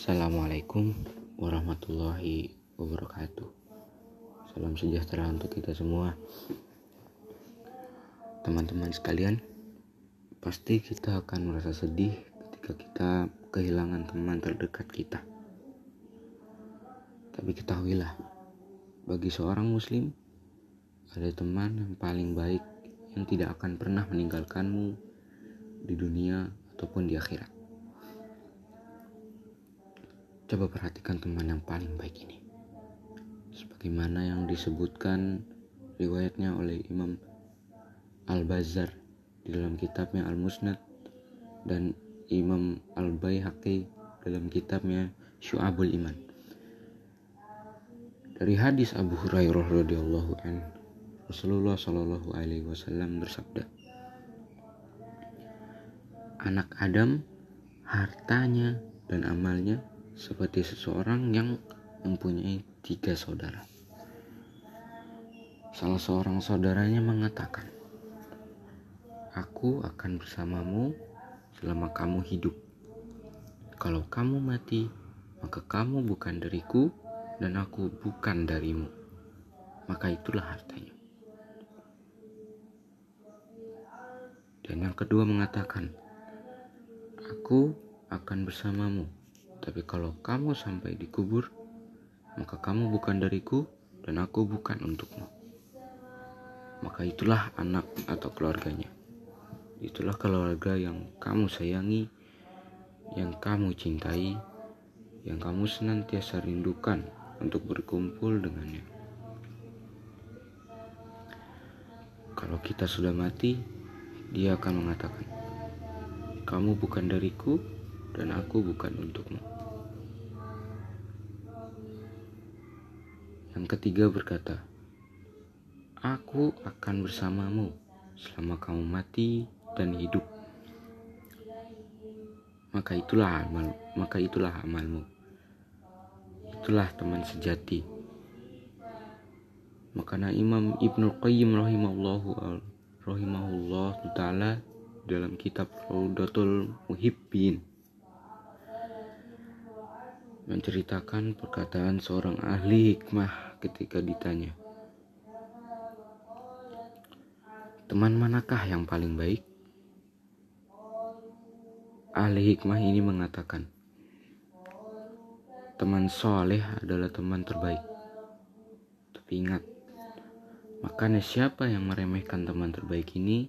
Assalamualaikum warahmatullahi wabarakatuh. Salam sejahtera untuk kita semua. Teman-teman sekalian, pasti kita akan merasa sedih ketika kita kehilangan teman terdekat kita. Tapi ketahuilah, bagi seorang muslim, ada teman yang paling baik yang tidak akan pernah meninggalkanmu di dunia ataupun di akhirat. Coba perhatikan teman yang paling baik ini. Sebagaimana yang disebutkan riwayatnya oleh Imam Al-Bazar di dalam kitabnya Al-Musnad dan Imam Al-Baihaqi dalam kitabnya Syu'abul Iman. Dari hadis Abu Hurairah radhiyallahu an Rasulullah shallallahu alaihi wasallam bersabda, Anak Adam hartanya dan amalnya seperti seseorang yang mempunyai tiga saudara. Salah seorang saudaranya mengatakan, "Aku akan bersamamu selama kamu hidup. Kalau kamu mati, maka kamu bukan dariku, dan aku bukan darimu. Maka itulah hartanya." Dan yang kedua mengatakan, "Aku akan bersamamu tapi kalau kamu sampai dikubur, maka kamu bukan dariku dan aku bukan untukmu. Maka itulah anak atau keluarganya. Itulah keluarga yang kamu sayangi, yang kamu cintai, yang kamu senantiasa rindukan untuk berkumpul dengannya. Kalau kita sudah mati, dia akan mengatakan, "Kamu bukan dariku, dan aku bukan untukmu." Yang ketiga berkata, Aku akan bersamamu selama kamu mati dan hidup. Maka itulah amal, maka itulah amalmu. Itulah teman sejati. Makanya Imam Ibnu Qayyim rahimahullahu rahimahullah taala dalam kitab Raudatul Muhibbin menceritakan perkataan seorang ahli hikmah ketika ditanya, "Teman manakah yang paling baik?" Ahli hikmah ini mengatakan, "Teman soleh adalah teman terbaik." Tapi ingat, makanya siapa yang meremehkan teman terbaik ini,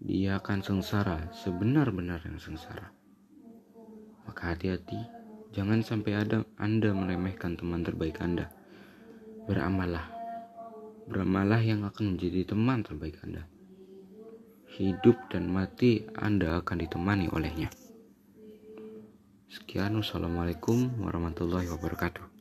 dia akan sengsara, sebenar-benar yang sengsara. Maka hati-hati Jangan sampai ada Anda meremehkan teman terbaik Anda. Beramallah. Beramallah yang akan menjadi teman terbaik Anda. Hidup dan mati Anda akan ditemani olehnya. Sekian, wassalamualaikum warahmatullahi wabarakatuh.